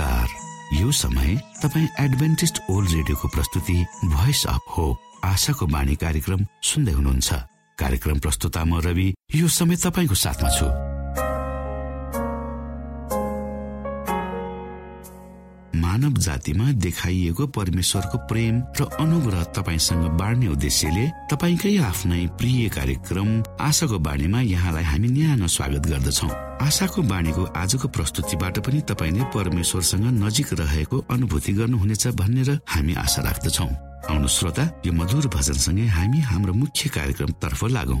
नमस्कार। यो समय तपाईँ एडभेन्टिस्ट ओल्ड रेडियोको प्रस्तुति भोइस अफ होप आशाको बाणी कार्यक्रम सुन्दै हुनुहुन्छ। कार्यक्रम प्रस्तुता म रवि। यो समय तपाईँको साथमा छु। मानव जातिमा देखाइएको परमेश्वरको प्रेम र अनुग्रह तपाईँसँग बाँड्ने उद्देश्यले तपाईँकै आफ्नै प्रिय कार्यक्रम आशाको बाणीमा यहाँलाई हामी न्यानो स्वागत गर्दछौ। आशाको बाणीको आजको प्रस्तुतिबाट पनि तपाईँले परमेश्वरसँग नजिक रहेको अनुभूति गर्नुहुनेछ भनेर हामी आशा राख्दछौ। आउनु श्रोता यो मधुर भजनसँगै हामी हाम्रो मुख्य कार्यक्रम तर्फ लागौं।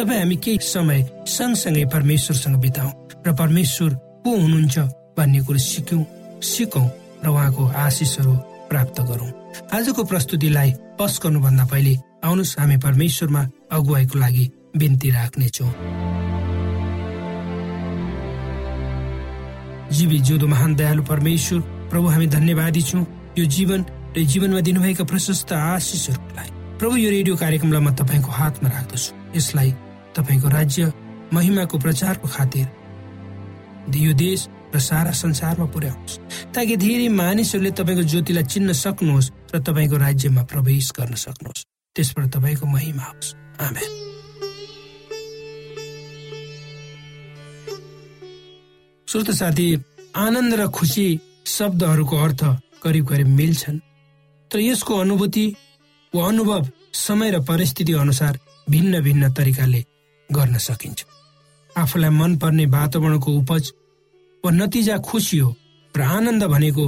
तपाईँ हामी केही समय सँगसँगै परमेश्वरसँग बिताउ र परमेश्वर को हुनुहुन्छ भन्ने कुरो सिक्यौँ सिकौँ र उहाँको आशिषहरू प्राप्त गरौँ। आजको प्रस्तुतिलाई पस गर्नुभन्दा पहिले आउनुहोस् हामी परमेश्वरमा अगुवाईको लागि बिन्ती राख्नेछौँ। जीवी जिउँदो महान दयालु परमेश्वर प्रभु हामी धन्यवादी छौँ। यो जीवन र जीवनमा दिनुभएका प्रशस्त आशिषहरूलाई। प्रभु यो रेडियो कार्यक्रमलाई म तपाईँको हातमा राख्दछु। यसलाई तपाईँको राज्य महिमाको प्रचारको खातिर। यो देश र सारा संसारमा पुर्याउनुहोस्। ताकि धेरै मानिसहरूले तपाईँको ज्योतिलाई चिन्न सक्नुहोस् र तपाईँको राज्यमा प्रवेश गर्न सक्नुहोस्। त्यसबाट तपाईँको महिमा होस्। श्रोत साथी आनन्द र खुसी शब्दहरूको अर्थ करिब करिब मिल्छन्। तर यसको अनुभूति वा अनुभव समय र परिस्थिति अनुसार भिन्न भिन्न तरिकाले गर्न सकिन्छ। आफूलाई मनपर्ने वातावरणको उपज वा नतिजा खुसी हो र आनन्द भनेको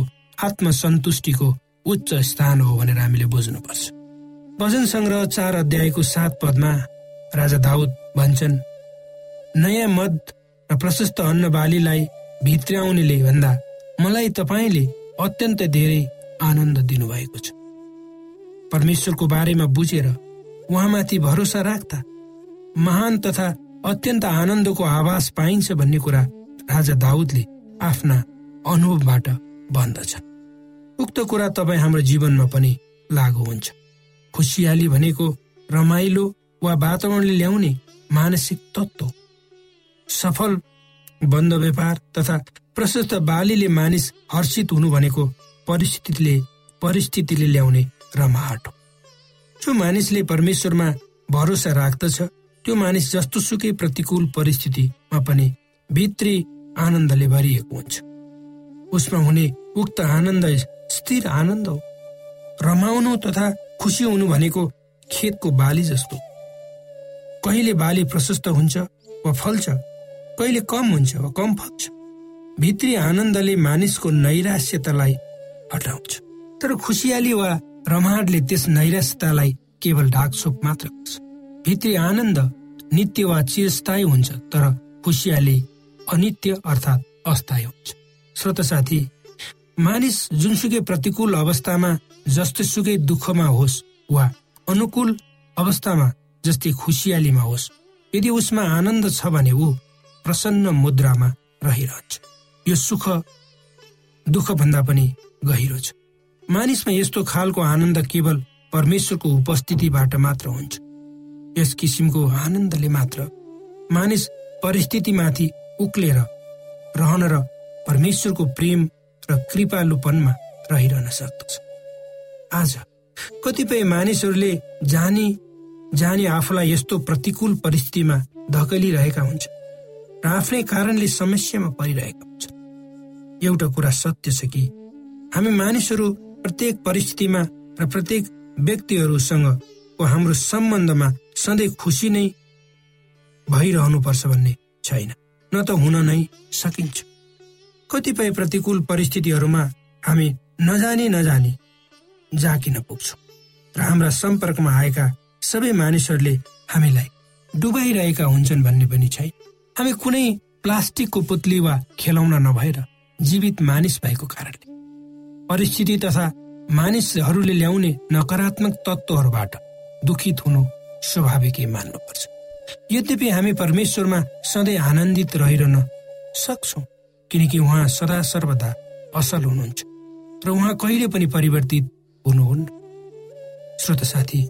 आत्मसन्तुष्टिको उच्च स्थान हो भनेर हामीले बुझ्नुपर्छ। भजन सङ्ग्रह चार अध्यायको सात पदमा राजा दाउद भन्छन् नयाँ मद र प्रशस्त अन्न बालीलाई भित्र्याउनेले भन्दा मलाई तपाईँले अत्यन्त धेरै आनन्द दिनुभएको छ। परमेश्वरको बारेमा बुझेर उहाँमाथि भरोसा राख्दा महान तथा अत्यन्त आनन्दको आवाज पाइन्छ भन्ने कुरा राजा दाउदले आफ्ना अनुभवबाट भन्दछ उक्त कुरा तपाईँ हाम्रो जीवनमा पनि लागू हुन्छ। खुसियाली भनेको रमाइलो वा वातावरणले ल्याउने मानसिक तत्त्व सफल बन्द व्यापार तथा प्रशस्त बालीले मानिस हर्षित हुनु भनेको परिस्थितिले परिस्थितिले ल्याउने रमाहट हो। जो मानिसले परमेश्वरमा भरोसा राख्दछ त्यो मानिस जस्तो सुकै प्रतिकूल परिस्थितिमा पनि भित्री आनन्दले भरिएको हुन्छ। उसमा हुने उक्त आनन्द स्थिर आनन्द हो। रमाउनु तथा खुसी हुनु भनेको खेतको बाली जस्तो। कहिले बाली प्रशस्त हुन्छ वा फल्छ कहिले कम हुन्छ वा कम फल्छ। भित्री आनन्दले मानिसको नैराश्यतालाई हटाउँछ। तर खुसियाली वा रमाडले त्यस नैराश्यतालाई केवल ढाकछोप मात्र गर्छ। भित्री आनन्द नित्य वा चिरस्थायी हुन्छ तर खुसियाली अनित्य अर्थात् अस्थायी हुन्छ। श्रोत साथी मानिस जुनसुकै प्रतिकूल अवस्थामा जस्तै सुकै दुःखमा होस् वा अनुकूल अवस्थामा जस्तै खुसियालीमा होस् यदि उसमा आनन्द छ भने ऊ प्रसन्न मुद्रामा रहिरहन्छ। यो सुख दुःख भन्दा पनि गहिरो छ। मानिसमा यस्तो खालको आनन्द केवल परमेश्वरको उपस्थितिबाट मात्र हुन्छ। यस किसिमको आनन्दले मात्र मानिस परिस्थितिमाथि उक्लेर रहन र परमेश्वरको प्रेम र कृपालुपनमा रहिरहन सक्दछ। आज कतिपय मानिसहरूले जानी जानी आफूलाई यस्तो प्रतिकूल परिस्थितिमा धकलिरहेका हुन्छ र आफ्नै कारणले समस्यामा परिरहेका हुन्छ एउटा कुरा सत्य छ कि हामी मानिसहरू प्रत्येक परिस्थितिमा र प्रत्येक व्यक्तिहरूसँगको हाम्रो सम्बन्धमा सधैँ खुसी नै भइरहनुपर्छ भन्ने छैन। न त हुन नै सकिन्छ। कतिपय प्रतिकूल परिस्थितिहरूमा हामी नजानी नजानी जाकिन पुग्छौँ र हाम्रा सम्पर्कमा आएका सबै मानिसहरूले हामीलाई डुबाइरहेका हुन्छन् भन्ने पनि छैन। हामी कुनै प्लास्टिकको पुतली वा खेलाउन नभएर जीवित मानिस भएको कारणले परिस्थिति तथा मानिसहरूले ल्याउने नकारात्मक तत्त्वहरूबाट दुखित हुनु स्वाभाविकै मान्नुपर्छ यद्यपि हामी परमेश्वरमा सधैँ आनन्दित रहिरहन सक्छौँ किनकि उहाँ सदा सर्वदा असल हुनुहुन्छ र उहाँ कहिले पनि परिवर्तित हुनुहुन्न। श्रोत साथी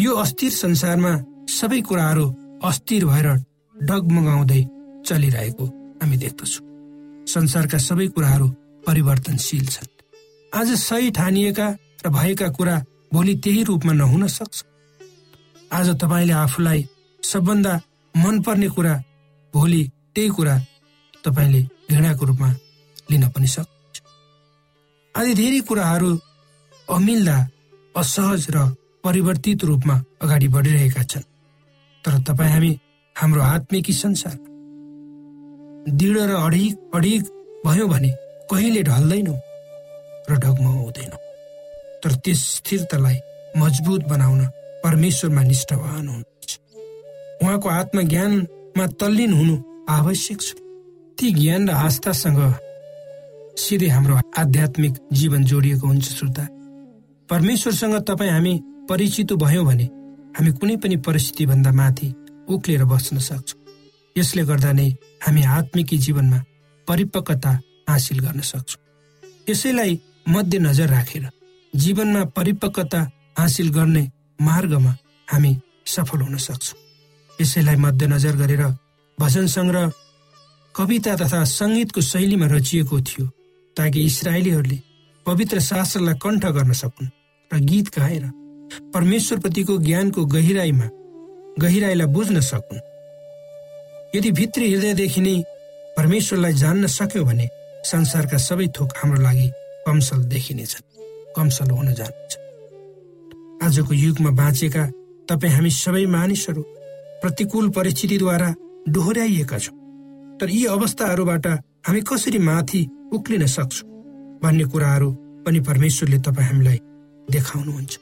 यो अस्थिर संसारमा सबै कुराहरू अस्थिर भएर डगमगाउँदै चलिरहेको हामी देख्दछौँ। संसारका सबै कुराहरू परिवर्तनशील छन्। आज सही ठानिएका र भएका कुरा भोलि त्यही रूपमा नहुन सक्छ। आज तपाईँले आफूलाई सबभन्दा मनपर्ने कुरा भोलि त्यही कुरा तपाईँले घृणाको रूपमा लिन पनि सक्नुहुन्छ। आदि धेरै कुराहरू अमिल्दा असहज र परिवर्तित रूपमा अगाडि बढिरहेका छन्। तर तपाईँ हामी हाम्रो आत्मिकी संसार दृढ र अडिक अडिक भयो भने कहिले ढल्दैनौ र हुँदैन तर त्यस स्थिरतालाई मजबुत बनाउन परमेश्वरमा निष्ठावान हुनुहुन्छ उहाँको आत्मज्ञानमा तल्लीन हुनु आवश्यक छ। ती ज्ञान र आस्थासँग सिधै हाम्रो आध्यात्मिक जीवन जोडिएको हुन्छ श्रोता। परमेश्वरसँग तपाईँ हामी परिचित भयौँ भने हामी कुनै पनि परिस्थितिभन्दा माथि उक्लिएर बस्न सक्छौँ। यसले गर्दा नै हामी आत्मिकी जीवनमा परिपक्वता हासिल गर्न सक्छौँ। यसैलाई मध्यनजर राखेर जीवनमा परिपक्वता हासिल गर्ने मार्गमा हामी सफल हुन सक्छौँ। यसैलाई मध्यनजर गरेर भजन सङ्ग्रह कविता तथा सङ्गीतको शैलीमा रचिएको थियो ताकि इसरायलीहरूले पवित्र शास्त्रलाई कण्ठ गर्न सकुन् र गीत गाएर परमेश्वरप्रतिको ज्ञानको गहिराईमा गहिराईलाई बुझ्न सकुन्। यदि भित्री हृदयदेखि नै परमेश्वरलाई जान्न सक्यो भने संसारका सबै थोक हाम्रो लागि कमसल देखिनेछन् कमसल हुन जान्छ आजको युगमा बाँचेका तपाईँ हामी सबै मानिसहरू प्रतिकूल परिस्थितिद्वारा डोहोऱ्याइएका छौँ। तर यी अवस्थाहरूबाट हामी कसरी माथि उक्लिन सक्छौँ भन्ने कुराहरू पनि परमेश्वरले तपाईँ हामीलाई देखाउनुहुन्छ।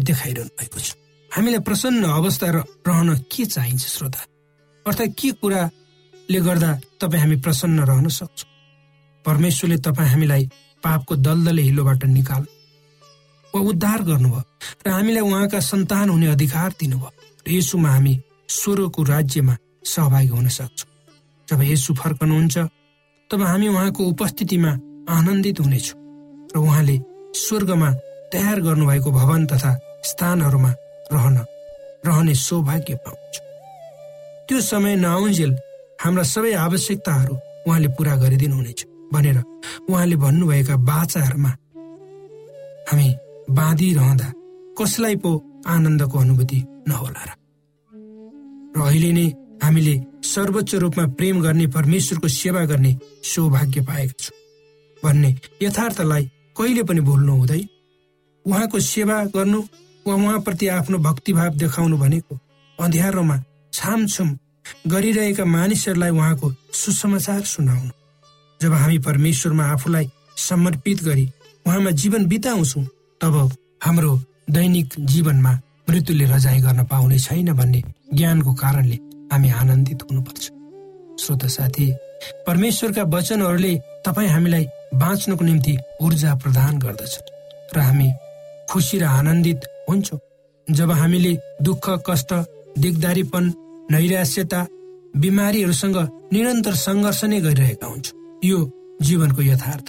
देखाइरहनु भएको छ। हामीलाई प्रसन्न अवस्था रहन के चाहिन्छ श्रोता? अर्थात् के कुराले गर्दा तपाईँ हामी प्रसन्न रहन सक्छौँ? परमेश्वरले तपाईँ हामीलाई पापको दलदले हिलोबाट निकाल वा उद्धार गर्नुभयो र हामीलाई उहाँका सन्तान हुने अधिकार दिनुभयो। र यसुमा हामी स्वरको राज्यमा सहभागी हुन सक्छौँ। जब यसु फर्कनुहुन्छ तब हामी उहाँको उपस्थितिमा आनन्दित हुनेछौँ र उहाँले स्वर्गमा तयार गर्नुभएको भवन तथा स्थानहरूमा रहन रहने सौभाग्य पाउँछ त्यो समय नआउन्जेल हाम्रा सबै आवश्यकताहरू उहाँले पुरा गरिदिनुहुनेछ भनेर उहाँले भन्नुभएका बाचाहरूमा हामी बाँधिरहँदा कसलाई पो आनन्दको अनुभूति नहोला र। अहिले नै हामीले सर्वोच्च रूपमा प्रेम गर्ने परमेश्वरको सेवा गर्ने सौभाग्य पाएका छौँ। भन्ने यथार्थलाई कहिले पनि भुल्नु हुँदैन। उहाँको सेवा गर्नु वा उहाँप्रति आफ्नो भक्तिभाव देखाउनु भनेको अँध्यारोमा छामछुम गरिरहेका मानिसहरूलाई उहाँको सुसमाचार सुनाउनु। जब हामी परमेश्वरमा आफूलाई समर्पित गरी उहाँमा जीवन बिताउँछौँ तब हाम्रो दैनिक जीवनमा मृत्युले रजाइ गर्न पाउने छैन भन्ने ज्ञानको कारणले हामी आनन्दित हुनुपर्छ। श्रोत साथी परमेश्वरका वचनहरूले तपाईँ हामीलाई बाँच्नको निम्ति ऊर्जा प्रदान गर्दछ र हामी खुसी र आनन्दित हुन्छौँ। जब हामीले दुःख कष्ट दिगदारीपन नैराश्यता बिमारीहरूसँग निरन्तर सङ्घर्ष नै गरिरहेका हुन्छौँ यो जीवनको यथार्थ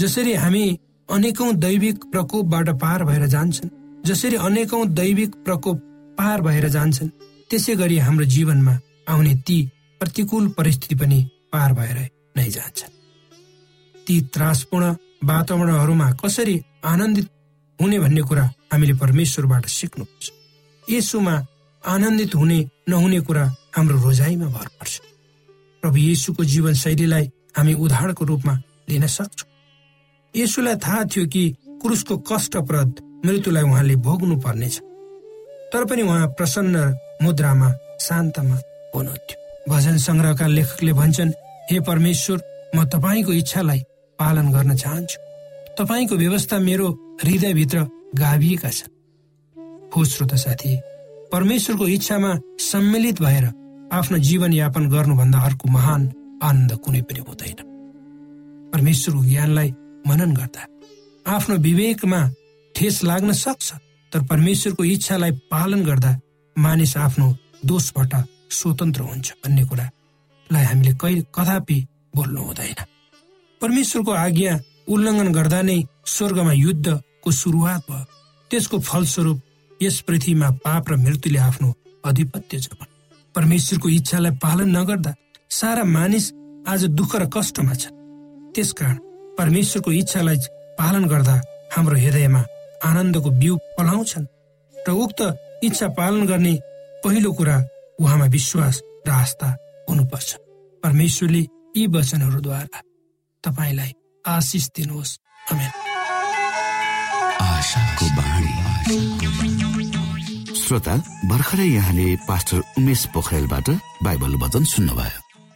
जसरी हामी अनेकौं दैविक प्रकोपबाट पार भएर जान्छन् जसरी अनेकौं दैविक प्रकोप पार भएर जान्छन् त्यसै गरी हाम्रो जीवनमा आउने ती प्रतिकूल परिस्थिति पनि पार भएर नै जान्छन्। ती त्रासपूर्ण वातावरणहरूमा कसरी आनन्दित हुने भन्ने कुरा हामीले परमेश्वरबाट सिक्नुपर्छ यसोमा आनन्दित हुने नहुने कुरा हाम्रो रोजाइमा भर पर्छ। प्रभु येसुको जीवन शैलीलाई हामी उदाहरणको रूपमा लिन सक्छौँ। यसुलाई थाहा थियो कि क्रुसको कष्टप्रद मृत्युलाई उहाँले भोग्नु पर्नेछ तर पनि उहाँ प्रसन्न मुद्रामा शान्तमा हुनुहुन्थ्यो। भजन सङ्ग्रहका लेखकले भन्छन् हे परमेश्वर म तपाईँको इच्छालाई पालन गर्न चाहन्छु। तपाईँको व्यवस्था मेरो हृदयभित्र गाभिएका छन्। हो श्रोत साथी परमेश्वरको इच्छामा सम्मिलित भएर आफ्नो जीवन यापन गर्नुभन्दा अर्को महान आनन्द कुनै पनि हुँदैन। परमेश्वरको ज्ञानलाई मनन गर्दा। आफ्नो विवेकमा ठेस लाग्न सक्छ तर परमेश्वरको इच्छालाई पालन गर्दा मानिस आफ्नो दोषबाट स्वतन्त्र हुन्छ भन्ने कुरालाई हामीले कहिले कदापि बोल्नु हुँदैन। परमेश्वरको आज्ञा उल्लङ्घन गर्दा नै स्वर्गमा युद्धको सुरुवात भयो। त्यसको फलस्वरूप यस पृथ्वीमा पाप र मृत्युले आफ्नो अधिपत्य छ परमेश्वरको इच्छालाई पालन नगर्दा सारा मानिस आज दुःख र कष्टमा छ त्यसकारण परमेश्वरको इच्छालाई पालन गर्दा हाम्रो हृदयमा आनन्दको बिउ पलाउँछन् र उक्त इच्छा पालन गर्ने पहिलो कुरा उहाँमा विश्वास र आस्था हुनुपर्छ। परमेश्वरले यी वचनहरूद्वारा तपाईँलाई आशिष दिनुहोस्। श्रोता भर्खरै यहाँले पास्टर उमेश पोखरेलबाट बाइबल वचन सुन्नुभयो।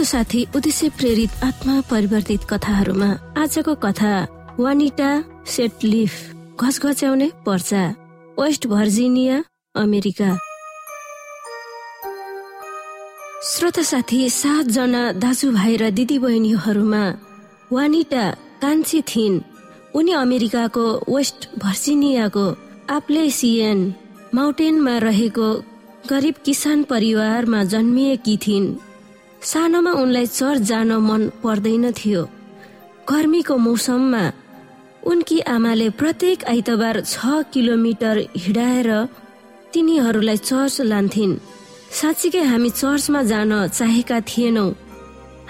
श्रोत साथी उद्देश्य प्रेरित आत्मा परिवर्तित कथाहरूमा आजको कथा वानिटा सेटलिफ घसघच्याउने पर्चा वेस्ट भर्जिनिया अमेरिका। श्रोता साथी सातजना दाजुभाइ र दिदीबहिनीहरूमा वानिटा कान्छी थिइन् उनी अमेरिकाको वेस्ट भर्जिनियाको आप्लेसियन माउन्टेनमा रहेको गरिब किसान परिवारमा जन्मिएकी थिइन्। सानोमा उनलाई चर्च जान मन पर्दैन थियो। गर्मीको मौसममा उनकी आमाले प्रत्येक आइतबार छ किलोमिटर हिँडाएर तिनीहरूलाई चर्च लान्थिन्। साँच्चीकै हामी चर्चमा जान चाहेका थिएनौ।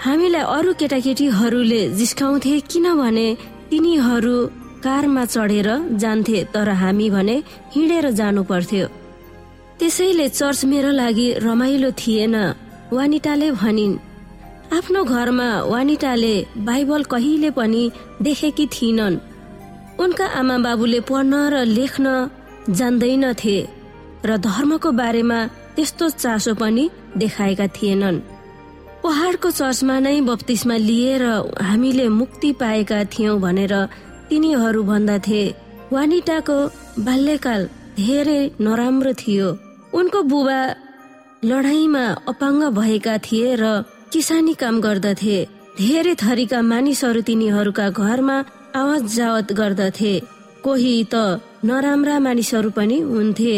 हामीलाई अरू केटाकेटीहरूले जिस्काउँथे किनभने तिनीहरू कारमा चढेर जान्थे तर हामी भने हिँडेर जानु पर्थ्यो त्यसैले चर्च मेरो लागि रमाइलो थिएन। वानिटाले भनिन् आफ्नो घरमा वानिटाले बाइबल कहिले पनि देखेकी थिइनन्। उनका आमा बाबुले पढ्न र लेख्न जान्दैनथे र धर्मको बारेमा त्यस्तो चासो पनि देखाएका थिएनन्। पहाडको चर्चमा नै बत्तिसमा लिएर हामीले मुक्ति पाएका थियौं भनेर तिनीहरू भन्दथे वानिटाको बाल्यकाल धेरै नराम्रो थियो। उनको बुबा लडाईँमा अपाङ्ग भएका थिए र किसानी काम गर्दथे। धेरै थरीका मानिसहरू तिनीहरूका घरमा आवाज जावत गर्दथे। कोही त नराम्रा मानिसहरू पनि हुन्थे।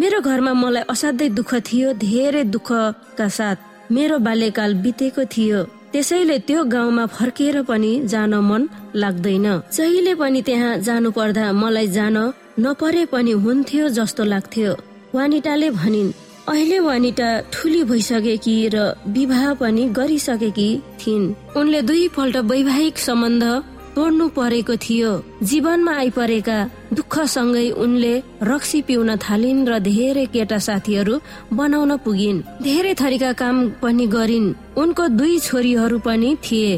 मेरो घरमा मलाई असाध्यै दुःख थियो धेरै दुःखका साथ मेरो बाल्यकाल बितेको थियो। त्यसैले त्यो गाउँमा फर्केर पनि जान मन लाग्दैन। जहिले पनि त्यहाँ जानु पर्दा मलाई जान नपरे पनि हुन्थ्यो जस्तो लाग्थ्यो वानिटाले भनिन्। अहिले वानिटा ठुली भइसकेकी र विवाह पनि गरिसकेकी थिइन्। उनले दुईपल्ट वैवाहिक सम्बन्ध तोड्नु परेको थियो। जीवनमा आइपरेका दुःखसँगै उनले रक्सी पिउन थालिन् र धेरै केटा साथीहरू बनाउन पुगिन्। धेरै थरीका काम पनि गरिन्। उनको दुई छोरीहरू पनि थिए।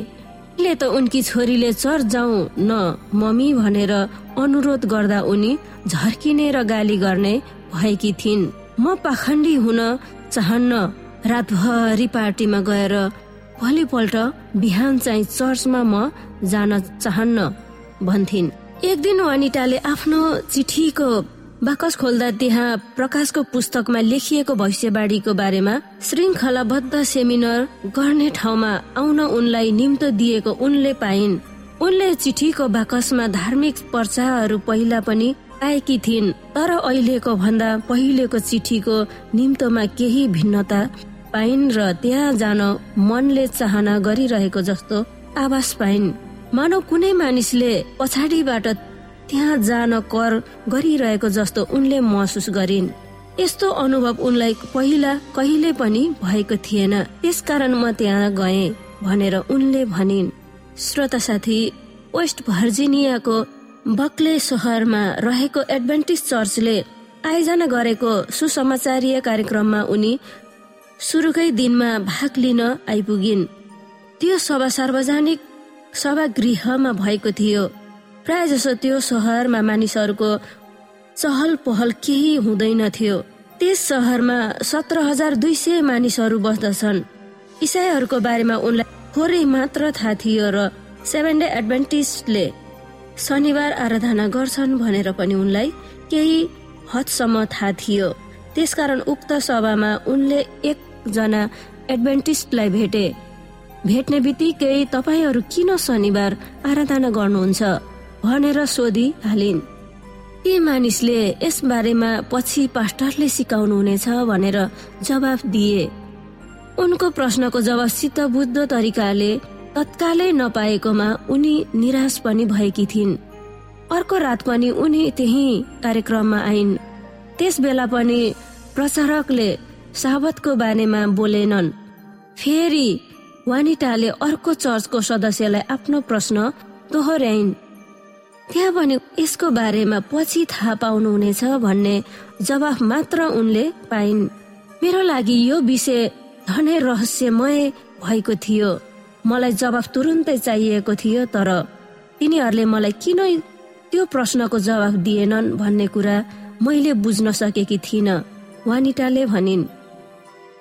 त उनकी छोरीले चर जाउँ न मम्मी भनेर अनुरोध गर्दा उनी झर्किने र गाली गर्ने भएकी थिइन्। म पाखण्डी हुन चाहन्न रातभरि पार्टीमा गएर भोलिपल्ट बिहान चाहिँ चर्चमा म जान चाहन्न भन्थिन्। एक दिन वनिताले आफ्नो चिठीको बाकस खोल्दा त्यहाँ प्रकाशको पुस्तकमा लेखिएको भविष्यवाणीको बारेमा श्रृङ्खलाबद्ध सेमिनार गर्ने ठाउँमा आउन उनलाई निम्तो दिएको उनले पाइन्। उनले चिठीको बाकसमा धार्मिक पर्चाहरू पहिला पनि पाएकी थिइन्। तर अहिलेको भन्दा पहिलेको चिठीको निम्तोमा केही भिन्नता पाइन् र त्यहाँ जान मनले चाहना गरिरहेको जस्तो आवाज पाइन्। मानव कुनै मानिसले पछाडिबाट त्यहाँ जान कर गरिरहेको जस्तो उनले महसुस गरिन्। यस्तो अनुभव उनलाई पहिला कहिले पनि भएको थिएन। त्यसकारण म त्यहाँ गए भनेर उनले भनिन्। श्रोता साथी वेस्ट भर्जिनियाको बक्ले सहरमा रहेको एडभेन्टिस चर्चले आयोजना गरेको सुसमाचारीय कार्यक्रममा उनी सुरुकै दिनमा भाग लिन आइपुगिन्। त्यो सभा सार्वजनिक सभागृहमा भएको थियो। प्राय जसो त्यो सहरमा मानिसहरूको चहल पहल केही हुँदैन थियो। त्यस सहरमा सत्र हजार दुई सय मानिसहरू बस्दछन्। इसाईहरूको बारेमा उनलाई थोरै मात्र थाहा थियो र सेभेन डे एडभेन्टिस्टले शनिबार आराधना गर्छन् भनेर पनि उनलाई केही हदसम्म थाहा थियो। त्यसकारण उक्त सभामा उनले एकजना एडभेन्टिस्टलाई भेटे। भेट्ने बित्तिकै तपाईँहरू किन शनिबार आराधना गर्नुहुन्छ भनेर सोधि हालिन्। ती मानिसले यस बारेमा पछि पास्टरले सिकाउनु हुनेछ भनेर जवाफ दिए। उनको प्रश्नको जवाब सित बुद्ध तरिकाले तत्कालै नपाएकोमा उनी निराश पनि भएकी थिइन्। अर्को रात पनि उनी त्यही कार्यक्रममा आइन्। त्यस बेला पनि प्रचारकले साबतको बारेमा बोलेनन्। फेरि वानिटाले अर्को चर्चको सदस्यलाई आफ्नो प्रश्न दोहोऱ्याइन्। त्यहाँ पनि यसको बारेमा पछि थाहा पाउनुहुनेछ भन्ने जवाफ मात्र उनले पाइन्। मेरो लागि यो विषय धनै रहस्यमय भएको थियो। मलाई जवाफ तुरुन्तै चाहिएको थियो तर तिनीहरूले मलाई किन त्यो प्रश्नको जवाफ दिएनन् भन्ने कुरा मैले बुझ्न सकेकी थिइनँ वानिटाले भनिन्।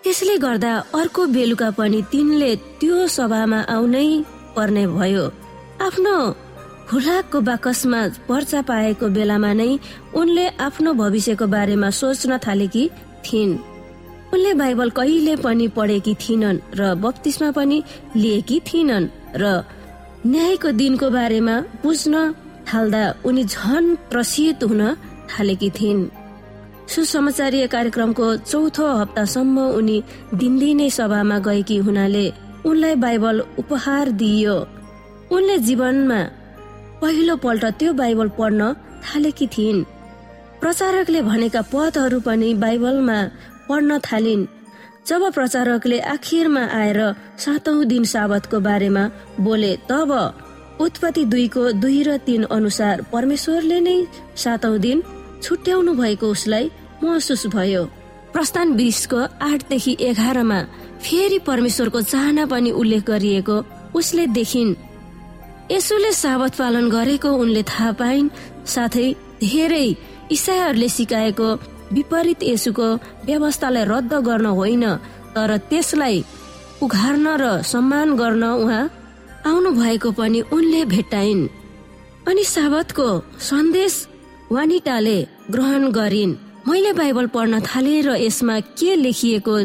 त्यसले गर्दा अर्को बेलुका पनि तिनले त्यो सभामा आउनै पर्ने भयो। आफ्नो खुलाको बाकसमा पर्चा पाएको बेलामा नै उनले आफ्नो भविष्यको बारेमा सोच्न थालेकी थिइन्। उनले बाइबल कहिले पनि पढेकी थिइनन् र बत्तिसमा पनि लिएकी थिइनन् र न्यायको दिनको बारेमा बुझ्न थाल्दा उनी झन त्रसित हुन थालेकी थिइन्। सुसमाचारीय कार्यक्रमको चौथो हप्तासम्म उनी दिनदिनै सभामा गएकी हुनाले उनलाई बाइबल उपहार दिइयो। उनले जीवनमा पहिलो पल्ट त्यो बाइबल पढ्न थालेकी थिइन्। प्रचारकले भनेका पदहरू पनि बाइबलमा पढ्न थालिन्। जब प्रचारकले आखिरमा आएर सातौं दिन साबतको बारेमा बोले तब उत्पत्ति दुईको दुई र तीन अनुसार परमेश्वरले नै सातौं दिन छुट्याउनु भएको उसलाई महसुस भयो। प्रस्थान बिसको आठदेखि एघारमा फेरि परमेश्वरको चाहना पनि उल्लेख गरिएको उसले देखिन्। यसुले साबत पालन गरेको उनले थाहा पाइन् साथै धेरै इसाईहरूले सिकाएको विपरीत यसुको व्यवस्थालाई रद्द गर्न होइन तर त्यसलाई उघार्न र सम्मान गर्न उहाँ आउनु भएको पनि उनले भेट्टाइन्। अनि साबतको सन्देश वानिटाले ग्रहण गरिन्। मैले बाइबल पढ्न थाले र यसमा के लेखिएको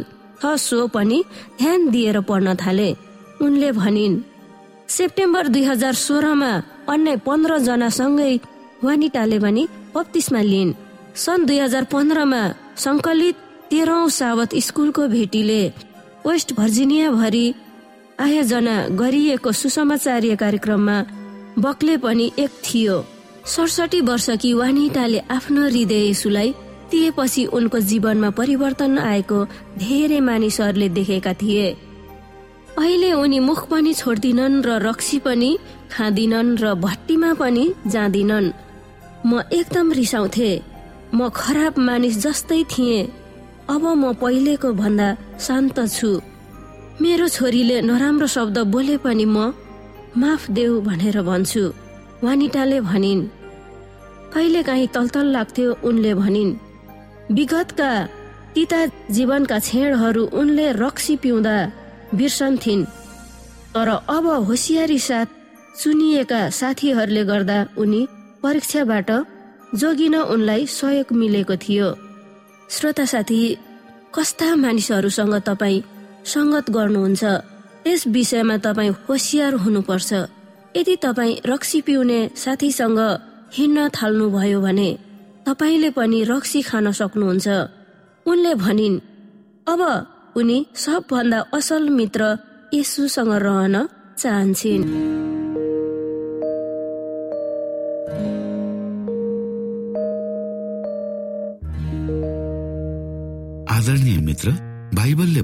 छ सो पनि ध्यान दिएर पढ्न थाले उनले भनिन्। सेप्टेम्बर दुई हजार सोह्रमा अन्य पन्ध्र जनासँगै वानिटाले पनि बत्तिसमा लिइन्। सन् दुई हजार पन्ध्रमा सङ्कलित तेह्रौं सावत स्कुलको भेटीले वेस्ट भर्जिनिया भरि आयोजना गरिएको सुसमाचारीय कार्यक्रममा बक्ले पनि एक थियो। सडसठी वर्षकी वानिटाले आफ्नो हृदय यसुलाई दिएपछि उनको जीवनमा परिवर्तन आएको धेरै मानिसहरूले देखेका थिए। अहिले उनी मुख पनि छोड्दिनन् र रक्सी पनि खाँदिनन् र भट्टीमा पनि जाँदिनन्। म एकदम रिसाउँथे। म खराब मानिस जस्तै थिएँ। अब म पहिलेको भन्दा शान्त छु। मेरो छोरीले नराम्रो शब्द बोले पनि म माफ देऊ भनेर भन्छु। वानिटाले भनिन् कहिले काहीँ तलतल लाग्थ्यो उनले भनिन् विगतका तिता जीवनका छेडहरू उनले रक्सी पिउँदा बिर्सन्थिन् तर अब होसियारी साथ चुनिएका साथीहरूले गर्दा उनी परीक्षाबाट जोगिन उनलाई सहयोग मिलेको थियो। श्रोता साथी कस्ता मानिसहरूसँग तपाईँ सङ्गत गर्नुहुन्छ? त्यस विषयमा तपाईँ होसियार हुनुपर्छ। यदि तपाईँ रक्सी पिउने साथीसँग हिँड्न थाल्नुभयो भने तपाईँले पनि रक्सी खान सक्नुहुन्छ। उनले भनिन् अब उनी सबभन्दा असल मित्र यसुसँग रहन चाहन्छन्।